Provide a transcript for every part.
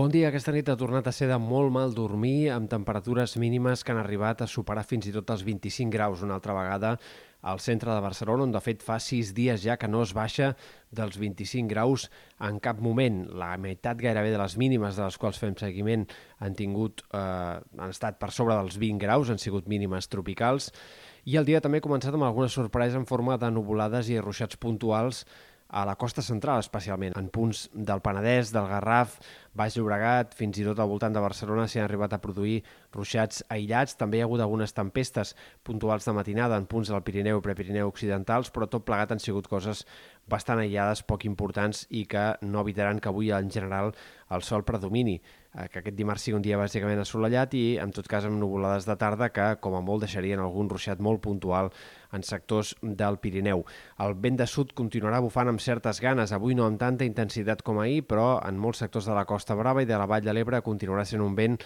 Bon dia. Aquesta nit ha tornat a ser de molt mal dormir, amb temperatures mínimes que han arribat a superar fins i tot els 25 graus una altra vegada al centre de Barcelona, on de fet fa sis dies ja que no es baixa dels 25 graus en cap moment. La meitat gairebé de les mínimes de les quals fem seguiment han tingut, eh, han estat per sobre dels 20 graus, han sigut mínimes tropicals, i el dia també ha començat amb alguna sorpresa en forma de nuvolades i ruixats puntuals a la costa central especialment, en punts del Penedès, del Garraf, Baix Llobregat, fins i tot al voltant de Barcelona s'hi han arribat a produir ruixats aïllats. També hi ha hagut algunes tempestes puntuals de matinada en punts del Pirineu i Prepirineu occidentals, però tot plegat han sigut coses bastant aïllades, poc importants i que no evitaran que avui en general el sol predomini, que aquest dimarts sigui un dia bàsicament assolellat i en tot cas amb nuvolades de tarda que com a molt deixarien algun ruixat molt puntual en sectors del Pirineu. El vent de sud continuarà bufant amb certes ganes, avui no amb tanta intensitat com ahir, però en molts sectors de la costa brava i de la Vall de l'Ebre continuarà sent un vent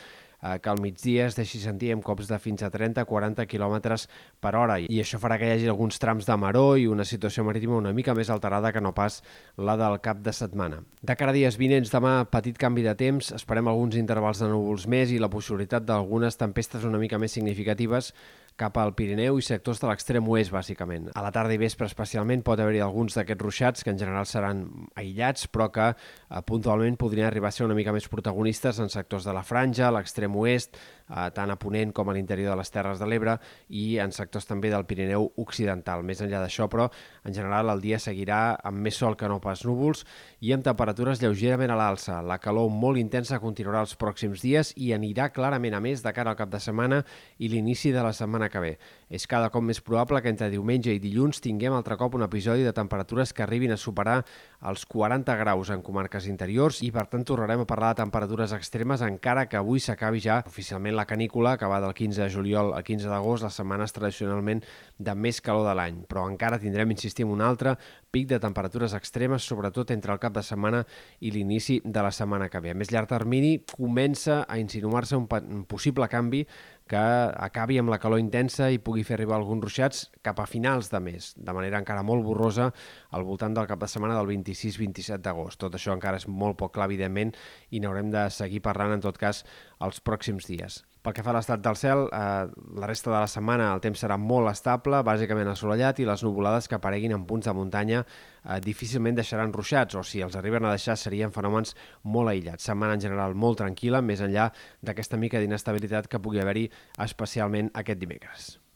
eh, que al migdia es deixi sentir amb cops de fins a 30-40 km per hora i això farà que hi hagi alguns trams de maró i una situació marítima una mica més alterada que no pas la del cap de setmana. De cara a dies vinents, demà petit canvi de temps, esperem alguns intervals de núvols més i la possibilitat d'algunes tempestes una mica més significatives cap al Pirineu i sectors de l'extrem oest, bàsicament. A la tarda i vespre especialment pot haver-hi alguns d'aquests ruixats que en general seran aïllats, però que eh, puntualment podrien arribar a ser una mica més protagonistes en sectors de la franja, l'extrem oest, eh, tant a Ponent com a l'interior de les Terres de l'Ebre i en sectors també del Pirineu Occidental. Més enllà d'això, però, en general el dia seguirà amb més sol que no pas núvols i amb temperatures lleugerament a l'alça. La calor molt intensa continuarà els pròxims dies i anirà clarament a més de cara al cap de setmana i l'inici de la setmana que ve. És cada cop més probable que entre diumenge i dilluns tinguem altre cop un episodi de temperatures que arribin a superar els 40 graus en comarques interiors i per tant tornarem a parlar de temperatures extremes encara que avui s'acabi ja oficialment la canícula, que va del 15 de juliol al 15 d'agost, les setmanes tradicionalment de més calor de l'any. Però encara tindrem, insistim, un altre pic de temperatures extremes, sobretot entre el cap de setmana i l'inici de la setmana que ve. A més llarg termini comença a insinuar-se un possible canvi que acabi amb la calor intensa i pugui fer arribar alguns ruixats cap a finals de mes, de manera encara molt borrosa al voltant del cap de setmana del 26-27 d'agost. Tot això encara és molt poc clar, evidentment, i n'haurem de seguir parlant, en tot cas, els pròxims dies. Pel que fa a l'estat del cel, eh, la resta de la setmana el temps serà molt estable, bàsicament assolellat, i les nuvolades que apareguin en punts de muntanya eh, difícilment deixaran ruixats, o si els arriben a deixar serien fenòmens molt aïllats. Setmana en general molt tranquil·la, més enllà d'aquesta mica d'inestabilitat que pugui haver-hi especialment aquest dimecres.